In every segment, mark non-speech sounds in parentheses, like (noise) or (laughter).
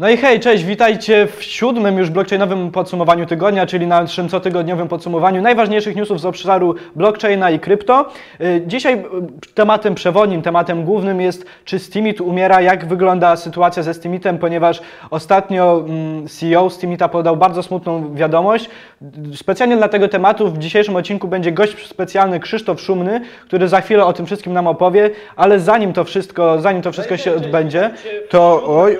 No i hej, cześć, witajcie w siódmym już blockchainowym podsumowaniu tygodnia, czyli naszym cotygodniowym podsumowaniu najważniejszych newsów z obszaru blockchaina i krypto. Y, Dzisiaj y, tematem przewodnim, tematem głównym jest, czy Steemit umiera, jak wygląda sytuacja ze Steemitem, ponieważ ostatnio mm, CEO Steemita podał bardzo smutną wiadomość. Specjalnie dla tego tematu w dzisiejszym odcinku będzie gość specjalny Krzysztof Szumny, który za chwilę o tym wszystkim nam opowie, ale zanim to wszystko, zanim to wszystko się odbędzie, to... Oj,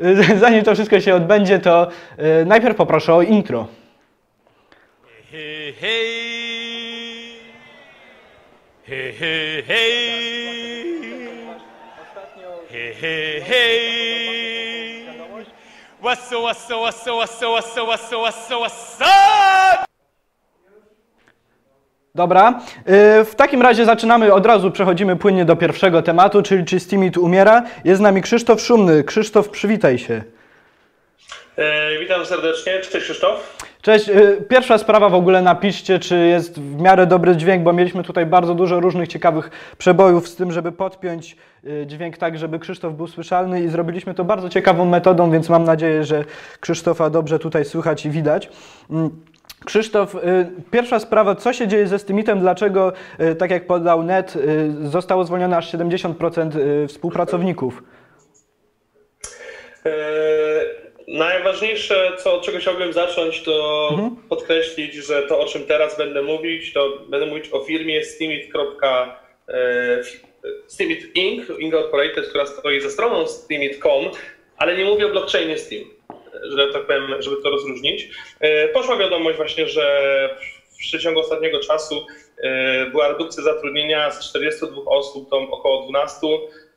(laughs) Zanim to wszystko się odbędzie, to y, najpierw poproszę o intro. Hey, hey. Hey, hey, hey. What's up, what's up, what's Dobra, y, w takim razie zaczynamy, od razu przechodzimy płynnie do pierwszego tematu, czyli czy Steemit umiera. Jest z nami Krzysztof Szumny. Krzysztof, przywitaj się. E, witam serdecznie, cześć Krzysztof. Cześć, y, pierwsza sprawa w ogóle napiszcie, czy jest w miarę dobry dźwięk, bo mieliśmy tutaj bardzo dużo różnych ciekawych przebojów z tym, żeby podpiąć y, dźwięk tak, żeby Krzysztof był słyszalny i zrobiliśmy to bardzo ciekawą metodą, więc mam nadzieję, że Krzysztofa dobrze tutaj słychać i widać. Krzysztof, y, pierwsza sprawa, co się dzieje ze Steemitem, dlaczego, y, tak jak podał NET, y, zostało zwolnione aż 70% y, współpracowników? E, najważniejsze, co, od czego chciałbym zacząć, to Mhm. podkreślić, że to, o czym teraz będę mówić, to będę mówić o firmie Steemit. e, Inc., Incorporated, która stoi za stroną Steemit.com, ale nie mówię o blockchainie Steam, że tak powiem, żeby to rozróżnić. E, Poszła wiadomość właśnie, że w przeciągu ostatniego czasu e, była redukcja zatrudnienia z 42 osób do około 12,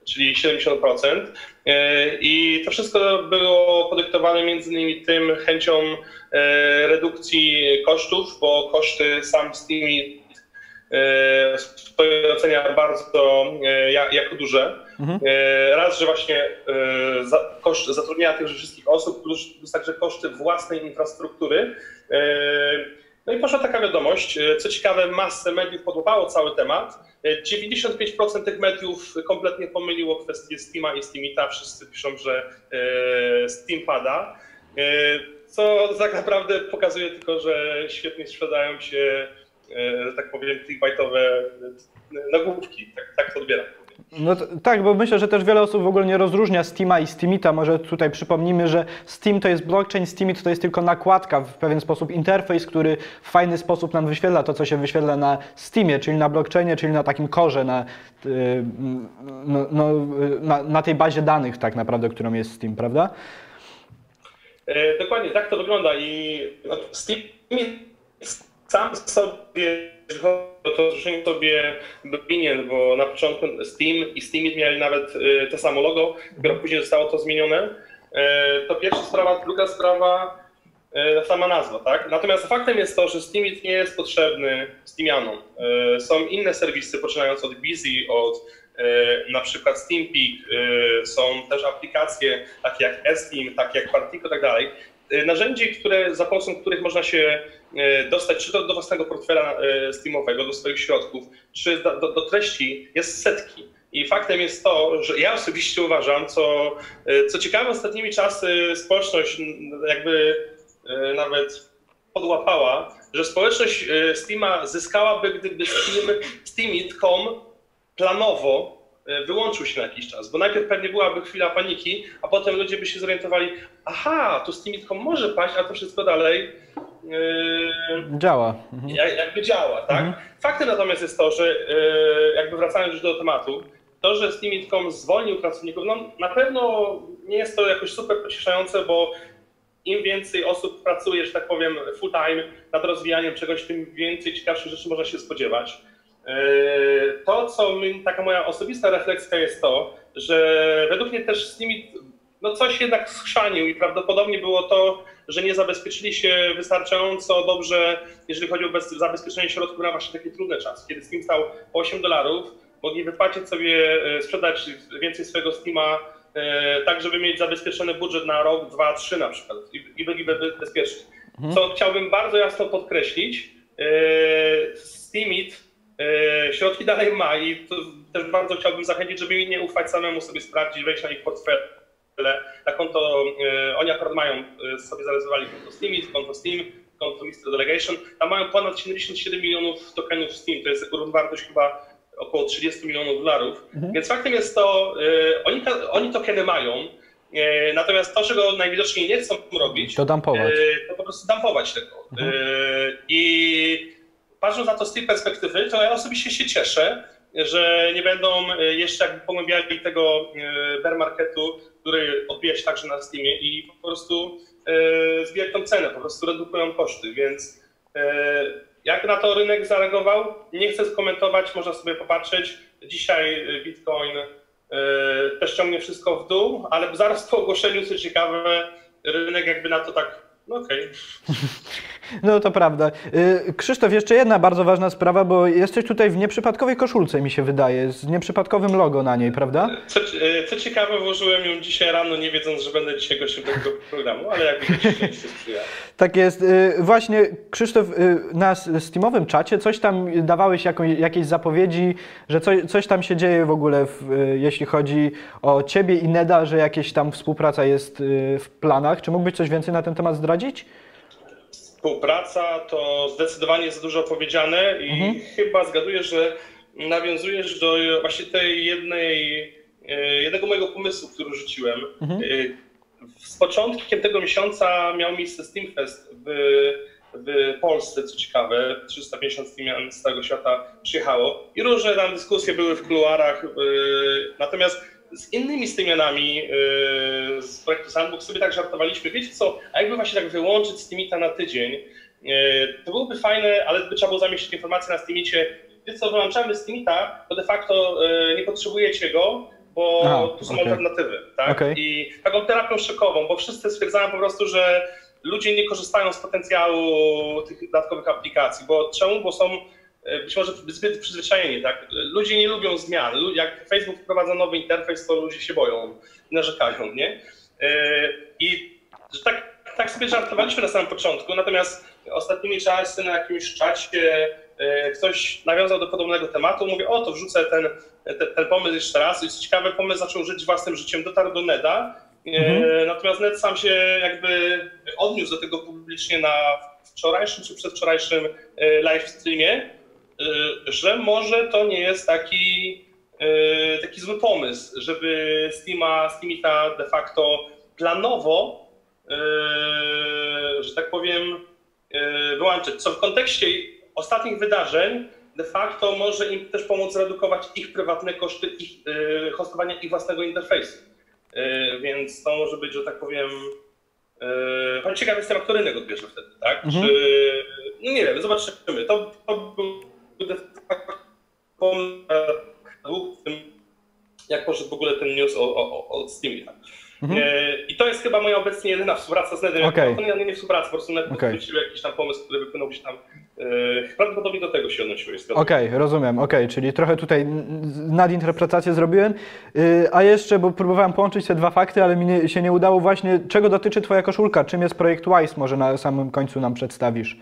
czyli 70%. E, I to wszystko było podyktowane między innymi tym chęcią redukcji kosztów, bo koszty sam Steam e, w swojej ocenia bardzo e, ja- jako duże. E, Raz, że właśnie e, koszt zatrudnienia tych wszystkich osób, plus, także koszty własnej infrastruktury. No i poszła taka wiadomość, co ciekawe, masę mediów podłapało cały temat. E, 95% tych mediów kompletnie pomyliło kwestię Steama i Steamita. Wszyscy piszą, że Steam pada. Co tak naprawdę pokazuje tylko, że świetnie sprzedają się, że tak powiem, clickbaitowe e, nagłówki. Tak, tak to odbieram. No t- tak, bo myślę, że też wiele osób w ogóle nie rozróżnia Steama i Steamita. Może tutaj przypomnimy, że Steam to jest blockchain, Steamit to jest tylko nakładka, w pewien sposób interfejs, który w fajny sposób nam wyświetla to, co się wyświetla na Steamie, czyli na blockchainie, czyli na takim korze, na, y, no, no, na, na tej bazie danych tak naprawdę, którą jest Steam, prawda? E, Dokładnie tak to wygląda i no, Steam sam sobie, to rozróżnienie sobie winien, bo na początku Steam i Steamit mieli nawet e, to samo logo, dopiero później zostało to zmienione. E, To pierwsza sprawa, druga sprawa, e, sama nazwa, tak? Natomiast faktem jest to, że Steamit nie jest potrzebny Steamianom. Są inne serwisy, poczynając od Busy, od na przykład SteamPeak, e, są też aplikacje takie jak Steam, takie jak Partico i tak dalej. E, Narzędzi, które, za pomocą których można się e, dostać czy to do własnego portfela e, Steamowego, do swoich środków, czy do, do, treści jest setki. I faktem jest to, że ja osobiście uważam, co, co ciekawe, ostatnimi czasy społeczność jakby nawet podłapała, że społeczność Steama zyskałaby, gdyby Steam, Steamit.com planowo wyłączył się na jakiś czas, bo najpierw pewnie byłaby chwila paniki, a potem ludzie by się zorientowali, aha, to Steamit.com może paść, a to wszystko dalej e, Działa. Mhm. jak- jakby działa, tak? Faktem natomiast jest to, że e, jakby wracając już do tematu, to, że Steamit.com zwolnił pracowników, no na pewno nie jest to jakoś super pocieszające, bo im więcej osób pracuje, że tak powiem, full time nad rozwijaniem czegoś, tym więcej ciekawszych rzeczy można się spodziewać. E, To, co my, taka moja osobista refleksja jest to, że według mnie też Steamit no coś jednak schrzanił i prawdopodobnie było to, że nie zabezpieczyli się wystarczająco dobrze, jeżeli chodzi o bez, zabezpieczenie środków na właśnie takie trudne czasy. Kiedy Steam stał po 8 dolarów, mogli wypłacić sobie, e, sprzedać więcej swojego Steama e, tak, żeby mieć zabezpieczony budżet na rok, dwa, trzy na przykład i, i byliby be- bezpieczni. Co chciałbym bardzo jasno podkreślić, Steamit środki dalej ma i to też bardzo chciałbym zachęcić, żeby mi nie ufać samemu sobie sprawdzić, wejść na ich portfele, na konto e, oni akurat mają, e, sobie zarezerwowali konto Steam, konto Steam, konto Mr. Delegation, tam mają ponad 77 milionów tokenów Steam, to jest wartość chyba około 30 milionów dolarów, więc faktem jest to, e, oni, oni tokeny mają, e, natomiast to, czego najwidoczniej nie chcą robić, To dumpować. e, to po prostu dumpować tego. E, I patrząc na to z tej perspektywy, to ja osobiście się cieszę, że nie będą e, jeszcze jakby pogłębiali tego e, bear marketu, który odbija się także na Steamie i po prostu e, zbijać tą cenę, po prostu redukują koszty, więc jak na to rynek zareagował? Nie chcę skomentować, można sobie popatrzeć. Dzisiaj Bitcoin też ciągnie wszystko w dół, ale zaraz po ogłoszeniu, co ciekawe, rynek jakby na to tak, no okej. (laughs) No to prawda. Y, Krzysztof, jeszcze jedna bardzo ważna sprawa, bo jesteś tutaj w nieprzypadkowej koszulce, mi się wydaje, z nieprzypadkowym logo na niej, prawda? Co, e, co ciekawe, włożyłem ją dzisiaj rano, nie wiedząc, że będę dzisiaj gościem tego programu, ale jakby to szczęście sprzyja. Tak jest. Y, Właśnie, Krzysztof, y, na Steamowym czacie coś tam dawałeś jako, jakieś zapowiedzi, że coś, coś tam się dzieje w ogóle, w, jeśli chodzi o ciebie i Neda, że jakieś tam współpraca jest w planach. Czy mógłbyś coś więcej na ten temat zdradzić? Współpraca to zdecydowanie jest dużo powiedziane i chyba zgaduję, że nawiązujesz do właśnie tej jednej, e, jednego mojego pomysłu, który rzuciłem. E, Z początkiem tego miesiąca miał miejsce Steamfest w, w Polsce, co ciekawe. 350 Steamian z całego świata przyjechało i różne tam dyskusje były w kuluarach. e, Natomiast z innymi Steamianami e, z projektu Sandbox sobie tak żartowaliśmy. Wiecie co, a jakby właśnie tak wyłączyć Steamita na tydzień, e, to byłoby fajne, ale by trzeba było zamieścić informację na Steamicie. Wiecie co, wyłączamy Steamita, to de facto e, nie potrzebujecie go, bo Aha, tu są okej. alternatywy. Tak? Okej. I taką terapią szokową, bo wszyscy stwierdzają po prostu, że ludzie nie korzystają z potencjału tych dodatkowych aplikacji. Bo czemu? Bo są być może zbyt przyzwyczajeni. Tak? Ludzie nie lubią zmian. Jak Facebook wprowadza nowy interfejs, to ludzie się boją narzekają. Nie? E, I tak, tak sobie żartowaliśmy na samym początku, natomiast ostatnimi czasy na jakimś czacie e, ktoś nawiązał do podobnego tematu, mówię, o to wrzucę ten, ten, ten pomysł jeszcze raz i co ciekawe, pomysł zaczął żyć własnym życiem, dotarł do Neda, e, natomiast Ned sam się jakby odniósł do tego publicznie na wczorajszym czy przedwczorajszym e, live streamie, e, że może to nie jest taki, e, taki zły pomysł, żeby Steama, Steamita de facto planowo, e, że tak powiem, wyłączyć. Co w kontekście ostatnich wydarzeń de facto może im też pomóc zredukować ich prywatne koszty ich, hostowania ich własnego interfejsu. Więc to może być, że tak powiem, choć ciekawy jestem, to rynek odbierze wtedy, tak? Czy, no nie wiem, zobaczymy. To, to był jak poszedł w ogóle ten news o, o, o Steamie. tak. E, I to jest chyba moja obecnie jedyna współpraca z Nedem. Okej. To nie, nie współpraca, po prostu Okej. podchwycił jakiś tam pomysł, który wypłynął gdzieś tam. E, prawdopodobnie do tego się odnosiłeś. Okej, rozumiem, okej, czyli trochę tutaj nadinterpretację zrobiłem. Yy, a jeszcze, bo próbowałem połączyć te dwa fakty, ale mi nie, się nie udało właśnie, czego dotyczy Twoja koszulka? Czym jest projekt WISE? Może na samym końcu nam przedstawisz.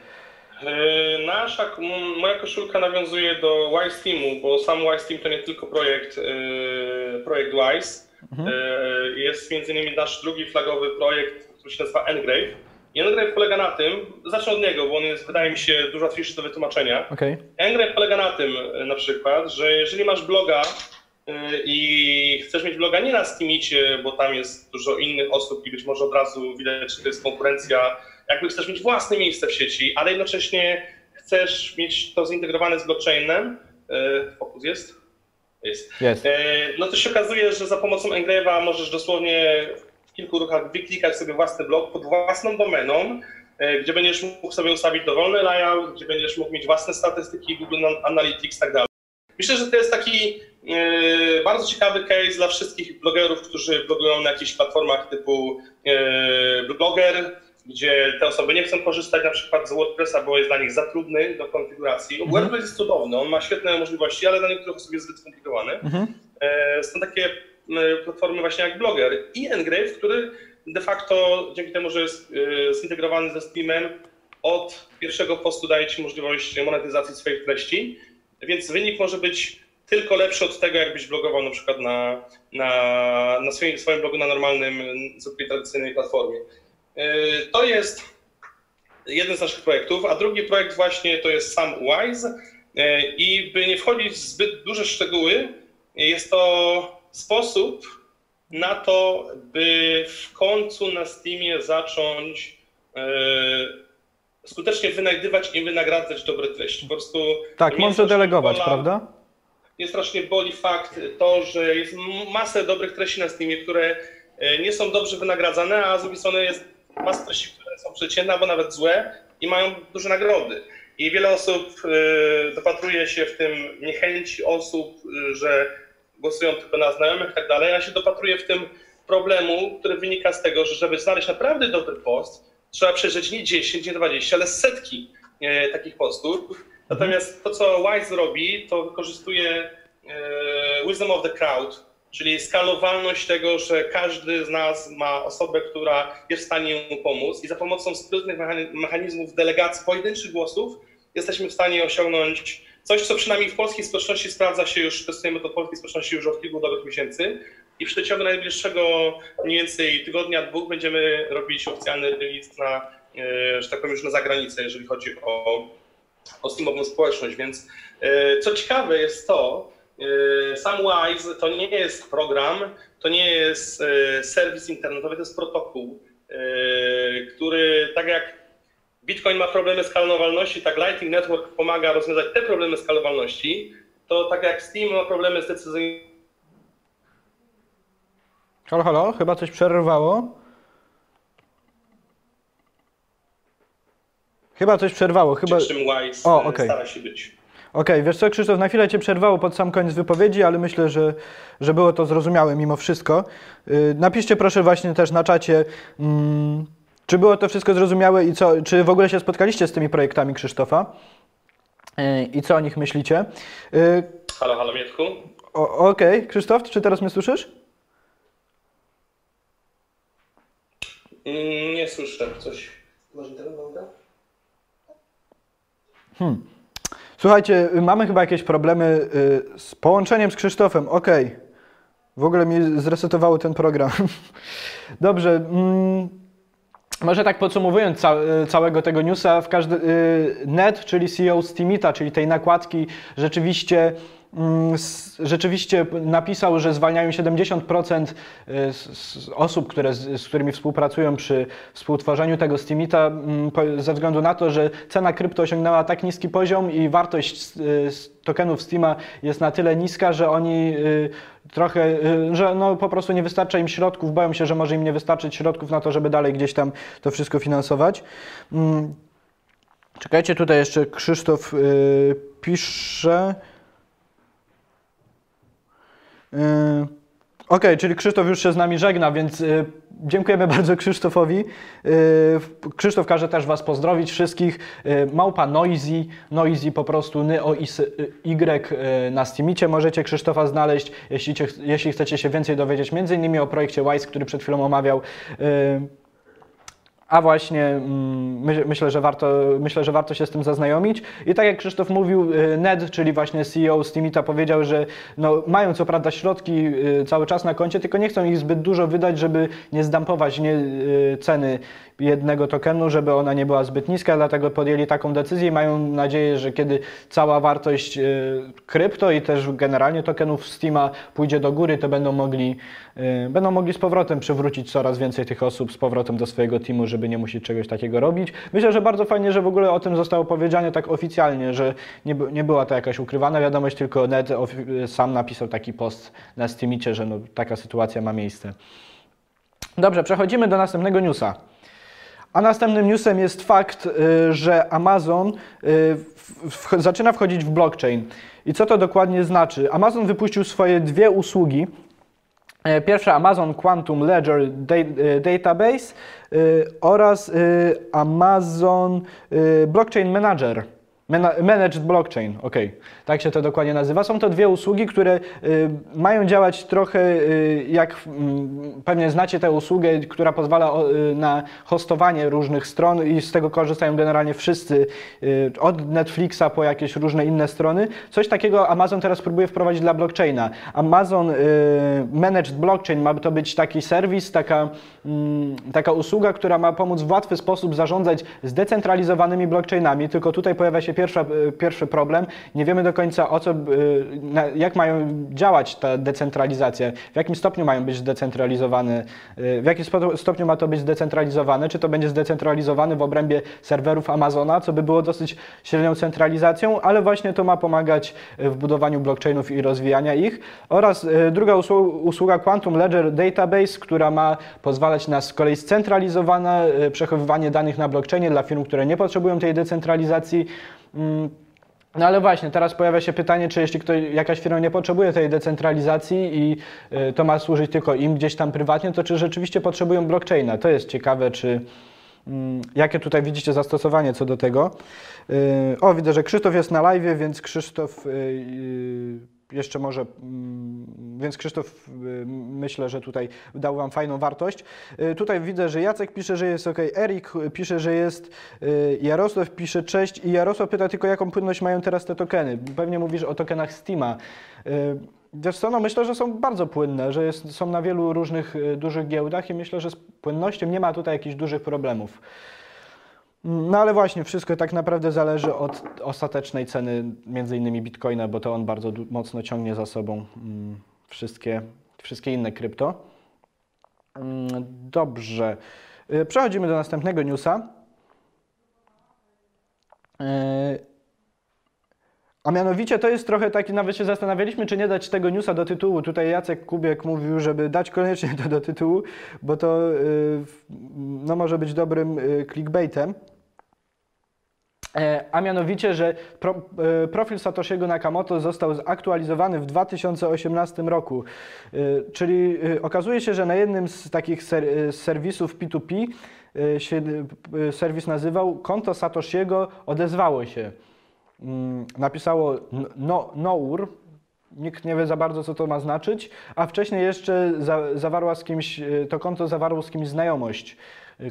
E, Nasza, moja koszulka nawiązuje do Wise Teamu, bo sam Wise Team to nie tylko projekt, e, projekt Wise. E, Jest między innymi nasz drugi flagowy projekt, który się nazywa Engrave. I Engrave polega na tym, zacznę od niego, bo on jest, wydaje mi się, dużo łatwiejszy do wytłumaczenia. Okej. Engrave polega na tym na przykład, że jeżeli masz bloga i chcesz mieć bloga nie na Steamicie, bo tam jest dużo innych osób i być może od razu widać, że to jest konkurencja, jakby chcesz mieć własne miejsce w sieci, ale jednocześnie chcesz mieć to zintegrowane z blockchainem, e, fokus jest? Jest. Jest. E, No to się okazuje, że za pomocą Engrave'a możesz dosłownie w kilku ruchach wyklikać sobie własny blog pod własną domeną, e, gdzie będziesz mógł sobie ustawić dowolny layout, gdzie będziesz mógł mieć własne statystyki Google Analytics i tak dalej. Myślę, że to jest taki bardzo ciekawy case dla wszystkich blogerów, którzy blogują na jakichś platformach typu Blogger, gdzie te osoby nie chcą korzystać na przykład z WordPressa, bo jest dla nich za trudny do konfiguracji. WordPress jest cudowny, on ma świetne możliwości, ale dla niektórych osób jest zbyt skomplikowany. E, Są takie e, platformy właśnie jak Blogger i Engrave, który de facto dzięki temu, że jest e, zintegrowany ze Steamem, od pierwszego postu daje Ci możliwość monetyzacji swoich treści, więc wynik może być tylko lepszy od tego, jakbyś blogował na przykład na, na, na swoim, swoim blogu na normalnym, zwykłej tradycyjnej platformie. Yy, To jest jeden z naszych projektów, a drugi projekt właśnie to jest sam Wise Yy, i by nie wchodzić w zbyt duże szczegóły, jest to sposób na to, by w końcu na Steamie zacząć yy, skutecznie wynajdywać i wynagradzać dobre treści. Po prostu Tak, strasznie delegować, bola- prawda? mnie strasznie boli fakt to, że jest masę dobrych treści na Steamie, które e, nie są dobrze wynagradzane, a z drugiej strony jest masa treści, które są przeciętne albo nawet złe i mają duże nagrody. I wiele osób dopatruje się w tym niechęci osób, e, że głosują tylko na znajomych i tak dalej. Ja się dopatruję w tym problemu, który wynika z tego, że żeby znaleźć naprawdę dobry post, trzeba przejrzeć nie 10, nie 20, ale setki e, takich postów. Natomiast to, co Wise robi, to wykorzystuje wisdom of the crowd, czyli skalowalność tego, że każdy z nas ma osobę, która jest w stanie mu pomóc i za pomocą sprytnych mechani- mechanizmów delegacji pojedynczych głosów jesteśmy w stanie osiągnąć coś, co przynajmniej w polskiej społeczności sprawdza się już, testujemy to w polskiej społeczności już od kilku dobrych miesięcy i w przeciągu najbliższego mniej więcej tygodnia, dwóch będziemy robić oficjalny release na, e, że tak powiem, już na zagranicę, jeżeli chodzi o o Steamową społeczność, więc e, co ciekawe jest to, e, sam Wise to nie jest program, to nie jest e, serwis internetowy, to jest protokół, e, który tak jak Bitcoin ma problemy skalowalności, tak Lightning Network pomaga rozwiązać te problemy skalowalności, to tak jak Steam ma problemy z decyzyjnością, Halo, halo, chyba coś przerwało. Chyba coś przerwało, chyba... czym Wise O, okej. stara się być. Okej, wiesz co, Krzysztof, na chwilę Cię przerwało pod sam koniec wypowiedzi, ale myślę, że, że było to zrozumiałe mimo wszystko. Yy, napiszcie proszę właśnie też na czacie, mm, czy było to wszystko zrozumiałe i co, czy w ogóle się spotkaliście z tymi projektami Krzysztofa Yy, i co o nich myślicie. Yy, Halo, halo Mietku. Okej, Krzysztof, czy teraz mnie słyszysz? Mm, Nie słyszę coś. Masz internet, Bogdan? Słuchajcie, y, mamy chyba jakieś problemy y, z połączeniem z Krzysztofem. Okej. W ogóle mi zresetowało ten program. (laughs) Dobrze. Mm, może tak podsumowując y, całego tego newsa, w każdy, net, czyli CEO Steamita, czyli tej nakładki, rzeczywiście, rzeczywiście napisał, że zwalniają 70% y, osób, które, z, którymi współpracują przy współtworzeniu tego Steamita, mm, ze względu na to, że cena krypto osiągnęła tak niski poziom i wartość y, tokenów Steama jest na tyle niska, że oni y, trochę, że no po prostu nie wystarcza im środków, boją się, że może im nie wystarczyć środków na to, żeby dalej gdzieś tam to wszystko finansować. Mm, Czekajcie, tutaj jeszcze Krzysztof pisze. Y, Okej, czyli Krzysztof już się z nami żegna, więc y, dziękujemy (laughs) bardzo Krzysztofowi. Y, Krzysztof każe też Was pozdrowić wszystkich. Małpa Noisy, Noisy po prostu ny o y, y na Steamicie możecie Krzysztofa znaleźć, jeśli, jeśli chcecie się więcej dowiedzieć, między innymi o projekcie Wise, który przed chwilą omawiał. A właśnie mm, my, myślę, że warto, myślę, że warto się z tym zaznajomić. I tak jak Krzysztof mówił, y, Ned, czyli właśnie CEO Steamita powiedział, że no, mają co prawda środki y, cały czas na koncie, tylko nie chcą ich zbyt dużo wydać, żeby nie zdampować nie, y, ceny jednego tokenu, żeby ona nie była zbyt niska, dlatego podjęli taką decyzję i mają nadzieję, że kiedy cała wartość y, krypto i też generalnie tokenów Steama pójdzie do góry, to będą mogli, y, będą mogli z powrotem przywrócić coraz więcej tych osób z powrotem do swojego teamu, żeby nie musieć czegoś takiego robić. Myślę, że bardzo fajnie, że w ogóle o tym zostało powiedziane tak oficjalnie, że nie, nie była to jakaś ukrywana wiadomość, tylko Ned sam napisał taki post na Steamicie, że no, taka sytuacja ma miejsce. Dobrze, przechodzimy do następnego newsa. A następnym newsem jest fakt, y, że Amazon y, zaczyna wchodzić w blockchain. I co to dokładnie znaczy? Amazon wypuścił swoje dwie usługi. E, Pierwsza Amazon Quantum Ledger e, Database y, oraz y, Amazon y, Blockchain Manager. Mana- Managed Blockchain, okej, tak się to dokładnie nazywa. Są to dwie usługi, które y, mają działać trochę y, jak, mm, pewnie znacie tę usługę, która pozwala o, y, na hostowanie różnych stron i z tego korzystają generalnie wszyscy, y, od Netflixa po jakieś różne inne strony. Coś takiego Amazon teraz próbuje wprowadzić dla blockchaina. Amazon y, Managed Blockchain ma to być taki serwis, taka, mm, taka usługa, która ma pomóc w łatwy sposób zarządzać zdecentralizowanymi blockchainami, tylko tutaj pojawia się pierwsza, y, pierwszy problem. Nie wiemy do końca o co, na, jak mają działać ta decentralizacja, w jakim stopniu mają być zdecentralizowane, y, w jakim stopniu ma to być zdecentralizowane, czy to będzie zdecentralizowane w obrębie serwerów Amazona, co by było dosyć silną centralizacją, ale właśnie to ma pomagać w budowaniu blockchainów i rozwijania ich. Oraz druga usłu- usługa Quantum Ledger Database, która ma pozwalać na z kolei scentralizowane przechowywanie danych na blockchainie dla firm, które nie potrzebują tej decentralizacji. Mm, no ale właśnie, teraz pojawia się pytanie, czy jeśli ktoś, jakaś firma nie potrzebuje tej decentralizacji i y, to ma służyć tylko im gdzieś tam prywatnie, to czy rzeczywiście potrzebują blockchaina? To jest ciekawe, czy mm, jakie tutaj widzicie zastosowanie co do tego. Y, o, widzę, że Krzysztof jest na live, więc Krzysztof y, jeszcze może, mm, więc Krzysztof y, myślę, że tutaj dał Wam fajną wartość. Y, Tutaj widzę, że Jacek pisze, że jest ok, Erik pisze, że jest, y, Jarosław pisze cześć i Jarosław pyta tylko, jaką płynność mają teraz te tokeny. Pewnie mówisz o tokenach Steama. Wiesz co, no myślę, że są bardzo płynne, że jest, są na wielu różnych dużych giełdach i myślę, że z płynnością nie ma tutaj jakichś dużych problemów. No ale właśnie, wszystko tak naprawdę zależy od ostatecznej ceny między innymi Bitcoina, bo to on bardzo mocno ciągnie za sobą mm, wszystkie, wszystkie inne krypto. Mm, Dobrze. Y, Przechodzimy do następnego newsa. Y, A mianowicie to jest trochę taki, nawet się zastanawialiśmy, czy nie dać tego newsa do tytułu. Tutaj Jacek Kubiek mówił, żeby dać koniecznie to do tytułu, bo to y, no, może być dobrym clickbaitem. E, A mianowicie, że pro, e, profil Satoshiego Nakamoto został zaktualizowany w 2018 roku. E, Czyli okazuje się, że na jednym z takich ser, serwisów P2P e, się serwis nazywał Konto Satoshiego odezwało się. Mm, Napisało no, Nour, nikt nie wie za bardzo, co to ma znaczyć, a wcześniej jeszcze za, zawarła z kimś, to konto zawarło z kimś znajomość.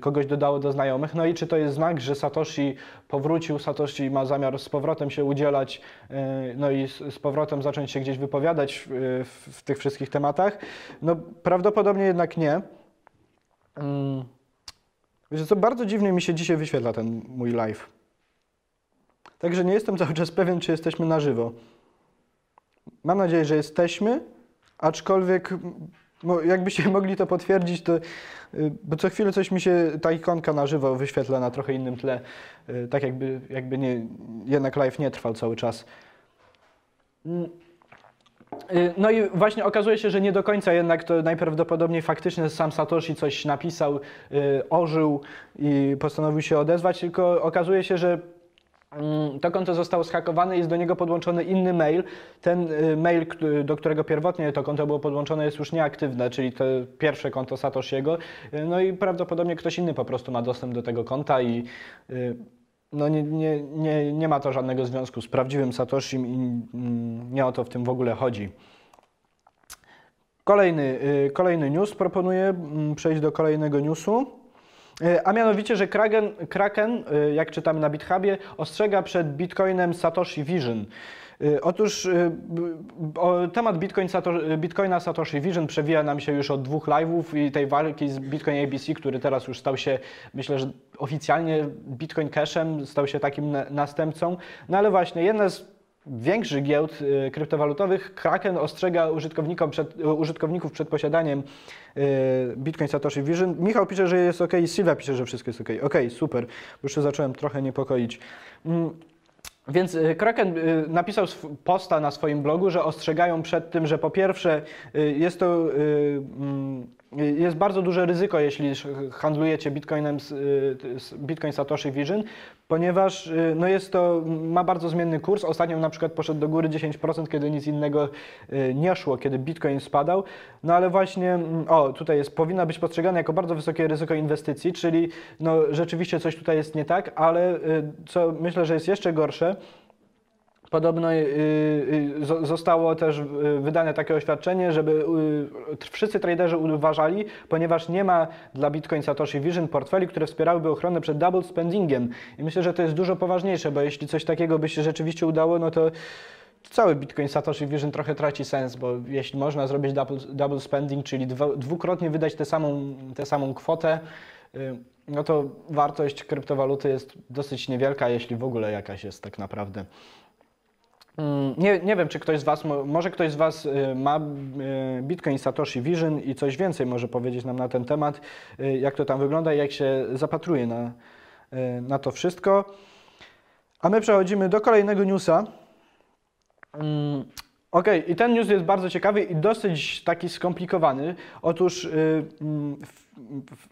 Kogoś dodało do znajomych. No i czy to jest znak, że Satoshi powrócił, Satoshi ma zamiar z powrotem się udzielać, e, no i z, powrotem zacząć się gdzieś wypowiadać w, w, w tych wszystkich tematach? No prawdopodobnie jednak nie. Mm. Wiecie co, bardzo dziwnie mi się dzisiaj wyświetla ten mój live. Także nie jestem cały czas pewien, czy jesteśmy na żywo. Mam nadzieję, że jesteśmy, aczkolwiek mo- jakbyście (laughs) mogli to potwierdzić, to y, bo co chwilę coś mi się ta ikonka na żywo wyświetla na trochę innym tle, y, tak jakby, jakby nie, jednak live nie trwał cały czas. Mm. Y, No i właśnie okazuje się, że nie do końca jednak to najprawdopodobniej faktycznie sam Satoshi coś napisał, ożył i postanowił się odezwać, tylko okazuje się, że To konto zostało zhakowane jest do niego podłączony inny mail. Ten y, mail, do którego pierwotnie to konto było podłączone, jest już nieaktywne, czyli to pierwsze konto Satoshiego. Y, No i prawdopodobnie ktoś inny po prostu ma dostęp do tego konta i y, no nie, nie, nie, nie ma to żadnego związku z prawdziwym Satoshim i mm, nie o to w tym w ogóle chodzi. Kolejny, kolejny news proponuję mm, przejść do kolejnego newsu. Y, A mianowicie, że Kraken, Kraken, y, jak czytamy na GitHubie, ostrzega przed Bitcoinem Satoshi Vision. Y, Otóż temat Bitcoin Bitcoina Satoshi Vision przewija nam się już od dwóch live'ów i tej walki z Bitcoin ABC, który teraz już stał się, myślę, że oficjalnie Bitcoin Cashem, stał się takim na, następcą. No ale właśnie, jedna z większych giełd y, kryptowalutowych, Kraken ostrzega użytkownikom przed, y, użytkowników przed posiadaniem y, Bitcoin Satoshi Vision. Michał pisze, że jest ok, Sylwia pisze, że wszystko jest ok. Ok, super, już się zacząłem trochę niepokoić. Mm, Więc Kraken napisał posta na swoim blogu, że ostrzegają przed tym, że po pierwsze jest to mm, jest bardzo duże ryzyko, jeśli handlujecie Bitcoinem y, Bitcoin Satoshi Vision, ponieważ y, no jest to, ma bardzo zmienny kurs. Ostatnio na przykład poszedł do góry 10%, kiedy nic innego y, nie szło, kiedy Bitcoin spadał. No ale właśnie, mm, o tutaj jest, powinna być postrzegane jako bardzo wysokie ryzyko inwestycji, czyli no rzeczywiście coś tutaj jest nie tak, ale co myślę, że jest jeszcze gorsze, Podobno y, y, zo- zostało też y, wydane takie oświadczenie, żeby wszyscy traderzy uważali, ponieważ nie ma dla Bitcoin Satoshi Vision portfeli, które wspierałyby ochronę przed double spendingiem. I myślę, że to jest dużo poważniejsze, bo jeśli coś takiego by się rzeczywiście udało, no to cały Bitcoin Satoshi Vision trochę traci sens, bo jeśli można zrobić double, double spending, czyli dwukrotnie wydać tę samą, tę samą kwotę, no to wartość kryptowaluty jest dosyć niewielka, jeśli w ogóle jakaś jest tak naprawdę. Mm, Nie, nie wiem, czy ktoś z Was, mo- może ktoś z Was y, ma y, Bitcoin Satoshi Vision i coś więcej może powiedzieć nam na ten temat, y, jak to tam wygląda i jak się zapatruje na, na to wszystko. A my przechodzimy do kolejnego newsa. Mm, Okej, i ten news jest bardzo ciekawy i dosyć taki skomplikowany. Otóż y, mm,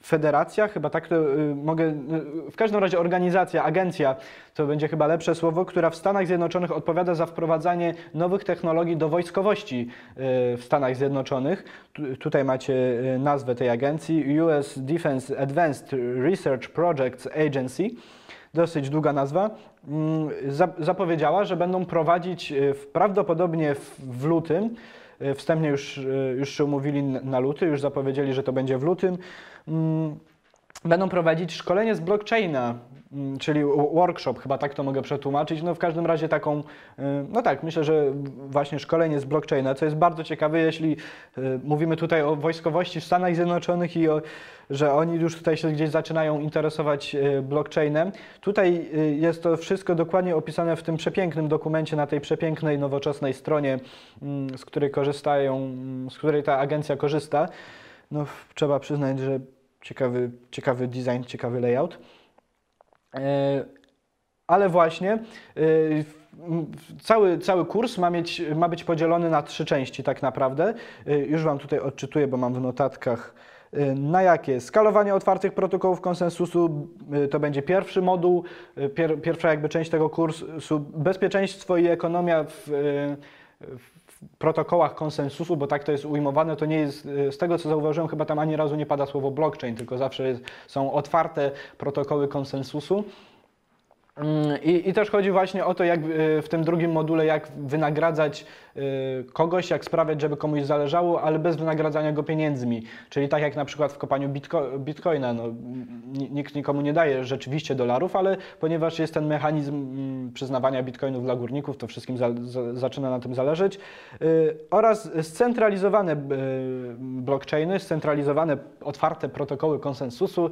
federacja, chyba tak to y, mogę, y, w każdym razie organizacja, agencja, to będzie chyba lepsze słowo, która w Stanach Zjednoczonych odpowiada za wprowadzanie nowych technologii do wojskowości y, w Stanach Zjednoczonych. Tu, tutaj macie nazwę tej agencji, US Defense Advanced Research Projects Agency. Dosyć długa nazwa, mm, za- zapowiedziała, że będą prowadzić prawdopodobnie w, lutym, wstępnie już, e, już się umówili na luty, już zapowiedzieli, że to będzie w lutym, mm, będą prowadzić szkolenie z blockchaina, mm, czyli wo- workshop, chyba tak to mogę przetłumaczyć. No w każdym razie taką, y, no tak, myślę, że właśnie szkolenie z blockchaina, co jest bardzo ciekawe, jeśli y, mówimy tutaj o wojskowości w Stanach Zjednoczonych i o, że oni już tutaj się gdzieś zaczynają interesować y, blockchainem. Tutaj jest to wszystko dokładnie opisane w tym przepięknym dokumencie, na tej przepięknej, nowoczesnej stronie, mm, z której korzystają, mm, z której ta agencja korzysta. No, trzeba przyznać, że ciekawy, ciekawy design, ciekawy layout. E, Ale właśnie e, cały, cały kurs ma, mieć, ma być podzielony na trzy części tak naprawdę. E, Już Wam tutaj odczytuję, bo mam w notatkach na jakie? Skalowanie otwartych protokołów konsensusu to będzie pierwszy moduł, pier, pierwsza jakby część tego kursu. Bezpieczeństwo i ekonomia w, w protokołach konsensusu, bo tak to jest ujmowane, to nie jest, e, z tego co zauważyłem, chyba tam ani razu nie pada słowo blockchain, tylko zawsze jest, są otwarte protokoły konsensusu. Mm, I, I też chodzi właśnie o to, jak w tym drugim module, jak wynagradzać kogoś, jak sprawiać, żeby komuś zależało, ale bez wynagradzania go pieniędzmi. Czyli tak jak na przykład w kopaniu bitco bitcoina, no, nikt nikomu nie daje rzeczywiście dolarów, ale ponieważ jest ten mechanizm mm, przyznawania bitcoinów dla górników, to wszystkim za, za, zaczyna na tym zależeć. Y, oraz scentralizowane y, blockchainy, scentralizowane, otwarte protokoły konsensusu,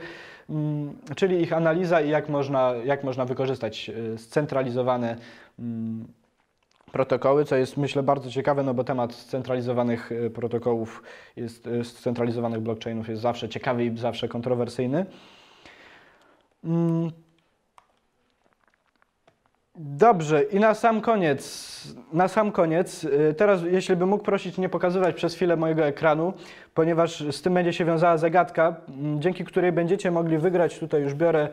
mm, czyli ich analiza i jak można, jak można wykorzystać y, scentralizowane mm, protokoły, co jest myślę bardzo ciekawe, no bo temat scentralizowanych y, protokołów, jest, scentralizowanych blockchainów jest zawsze ciekawy i zawsze kontrowersyjny. Mm. Dobrze, i na sam koniec, na sam koniec, y, teraz jeśli bym mógł prosić nie pokazywać przez chwilę mojego ekranu, ponieważ z tym będzie się wiązała zagadka, dzięki której będziecie mogli wygrać, tutaj już biorę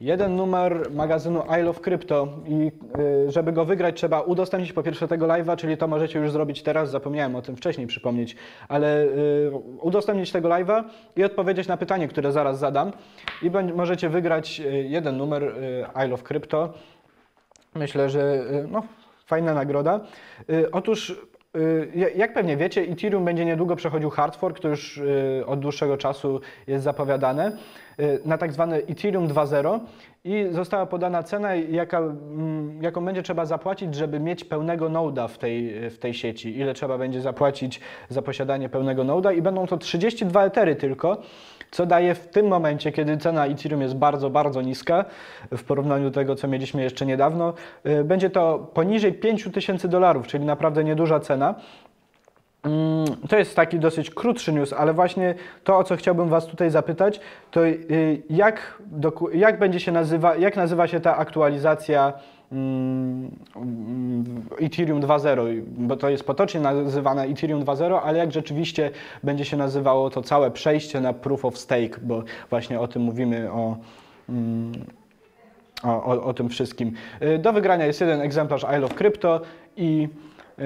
jeden numer magazynu I Love Crypto i y, żeby go wygrać trzeba udostępnić po pierwsze tego live'a, czyli to możecie już zrobić teraz, zapomniałem o tym wcześniej przypomnieć, ale y, udostępnić tego live'a i odpowiedzieć na pytanie, które zaraz zadam i możecie wygrać y, jeden numer y, I Love Crypto. Myślę, że y, no, fajna nagroda. Y, Otóż, jak pewnie wiecie, Ethereum będzie niedługo przechodził hard fork, to już y, od dłuższego czasu jest zapowiadane, y, na tak zwany Ethereum 2.0 i została podana cena, jaka, mm, jaką będzie trzeba zapłacić, żeby mieć pełnego noda w tej, w tej sieci. Ile trzeba będzie zapłacić za posiadanie pełnego noda i będą to 32 etery tylko, co daje w tym momencie, kiedy cena Ethereum jest bardzo, bardzo niska w porównaniu do tego, co mieliśmy jeszcze niedawno, y, będzie to poniżej 5000 dolarów, czyli naprawdę nieduża cena. Mm, To jest taki dosyć krótszy news, ale właśnie to, o co chciałbym Was tutaj zapytać, to y, jak, jak będzie się nazywa, jak nazywa się ta aktualizacja Ethereum 2.0, bo to jest potocznie nazywane Ethereum 2.0, ale jak rzeczywiście będzie się nazywało to całe przejście na Proof of Stake, bo właśnie o tym mówimy, o, mm, o, o, o tym wszystkim. Y, Do wygrania jest jeden egzemplarz I Love Crypto i y,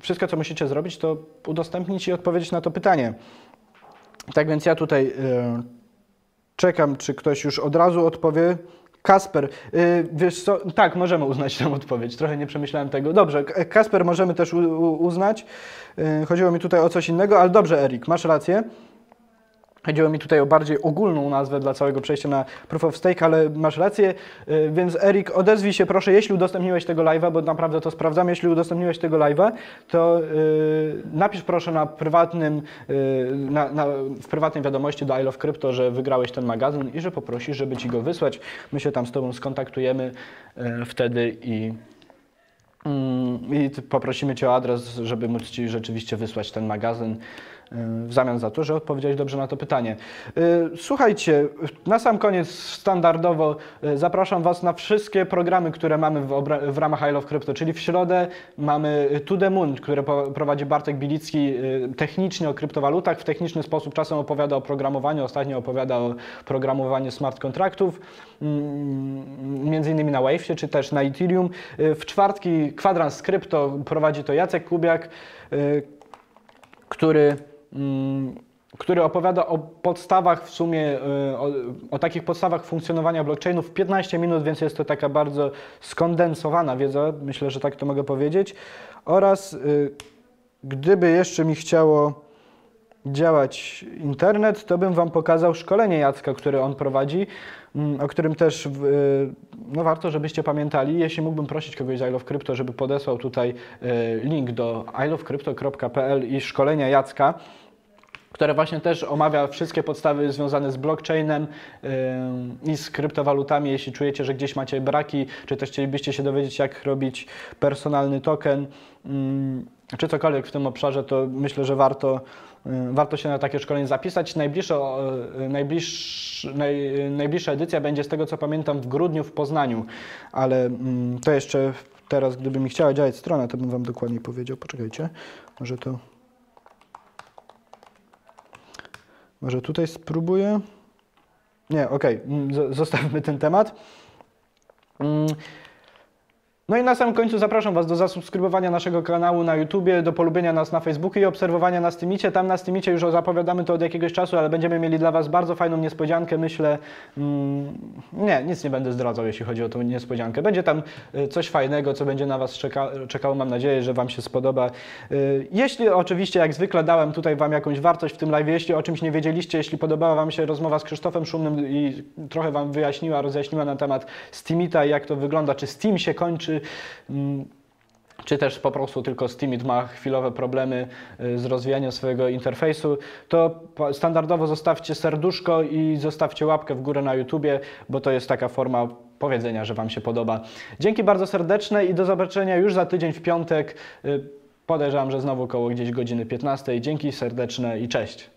wszystko, co musicie zrobić, to udostępnić i odpowiedzieć na to pytanie. Tak więc ja tutaj y, czekam, czy ktoś już od razu odpowie. Kasper, y, wiesz co, tak, możemy uznać tę odpowiedź, trochę nie przemyślałem tego. Dobrze, Kasper możemy też uznać. Y, chodziło mi tutaj o coś innego, ale dobrze, Erik, masz rację. Chodziło mi tutaj o bardziej ogólną nazwę dla całego przejścia na Proof of Stake, ale masz rację, y, więc Erik, odezwij się proszę, jeśli udostępniłeś tego live'a, bo naprawdę to sprawdzam, jeśli udostępniłeś tego live'a, to y, napisz proszę na prywatnym, y, na, na, w prywatnej wiadomości do I Love Crypto, że wygrałeś ten magazyn i że poprosisz, żeby Ci go wysłać. My się tam z Tobą skontaktujemy y, wtedy i Mm, I poprosimy Cię o adres, żeby móc Ci rzeczywiście wysłać ten magazyn w zamian za to, że odpowiedziałeś dobrze na to pytanie. Y, Słuchajcie, na sam koniec standardowo y, zapraszam Was na wszystkie programy, które mamy w, w ramach I Love Crypto, czyli w środę mamy y, To The Moon, które prowadzi Bartek Bilicki y, technicznie o kryptowalutach, w techniczny sposób czasem opowiada o programowaniu, ostatnio opowiada o programowaniu smart kontraktów, mm, między innymi na Wave'ie, czy też na Ethereum. Y, W czwartki kwadrans krypto prowadzi to Jacek Kubiak, y, który, który opowiada o podstawach w sumie, y, o, o takich podstawach funkcjonowania blockchainów w 15 minut, więc jest to taka bardzo skondensowana wiedza, myślę, że tak to mogę powiedzieć. Oraz y, gdyby jeszcze mi chciało działać internet, to bym Wam pokazał szkolenie Jacka, które on prowadzi, mm, o którym też y, no warto, żebyście pamiętali. Jeśli mógłbym prosić kogoś z I Love Crypto, żeby podesłał tutaj y, link do ilovecrypto.pl i szkolenia Jacka, które właśnie też omawia wszystkie podstawy związane z blockchainem yy, i z kryptowalutami. Jeśli czujecie, że gdzieś macie braki, czy też chcielibyście się dowiedzieć, jak robić personalny token, yy, czy cokolwiek w tym obszarze, to myślę, że warto, warto się na takie szkolenie zapisać. Najbliższa, yy, najbliższ, naj, najbliższa edycja będzie z tego, co pamiętam, w grudniu w Poznaniu, ale yy, to jeszcze teraz, gdyby mi chciała działać strona, to bym Wam dokładnie powiedział. Poczekajcie, może to... Może tutaj spróbuję? Nie, okej, mm, z- zostawmy ten temat. No i na samym końcu zapraszam Was do zasubskrybowania naszego kanału na YouTubie, do polubienia nas na Facebooku i obserwowania na Steamicie. Tam na Steamicie już zapowiadamy to od jakiegoś czasu, ale będziemy mieli dla Was bardzo fajną niespodziankę, myślę. Mm, nie, nic nie będę zdradzał, jeśli chodzi o tą niespodziankę. Będzie tam y, coś fajnego, co będzie na Was czeka, czekało. Mam nadzieję, że Wam się spodoba. Y, Jeśli oczywiście, jak zwykle, dałem tutaj Wam jakąś wartość w tym live, jeśli o czymś nie wiedzieliście, jeśli podobała Wam się rozmowa z Krzysztofem Szumnym i trochę Wam wyjaśniła, rozjaśniła na temat Steamita i jak to wygląda, czy Steam się kończy, mm, czy też po prostu tylko Steamit ma chwilowe problemy y, z rozwijaniem swojego interfejsu, to standardowo zostawcie serduszko i zostawcie łapkę w górę na YouTubie, bo to jest taka forma powiedzenia, że Wam się podoba. Dzięki bardzo serdeczne i do zobaczenia już za tydzień w piątek. Y, Podejrzewam, że znowu koło gdzieś godziny 15. Dzięki serdeczne i cześć.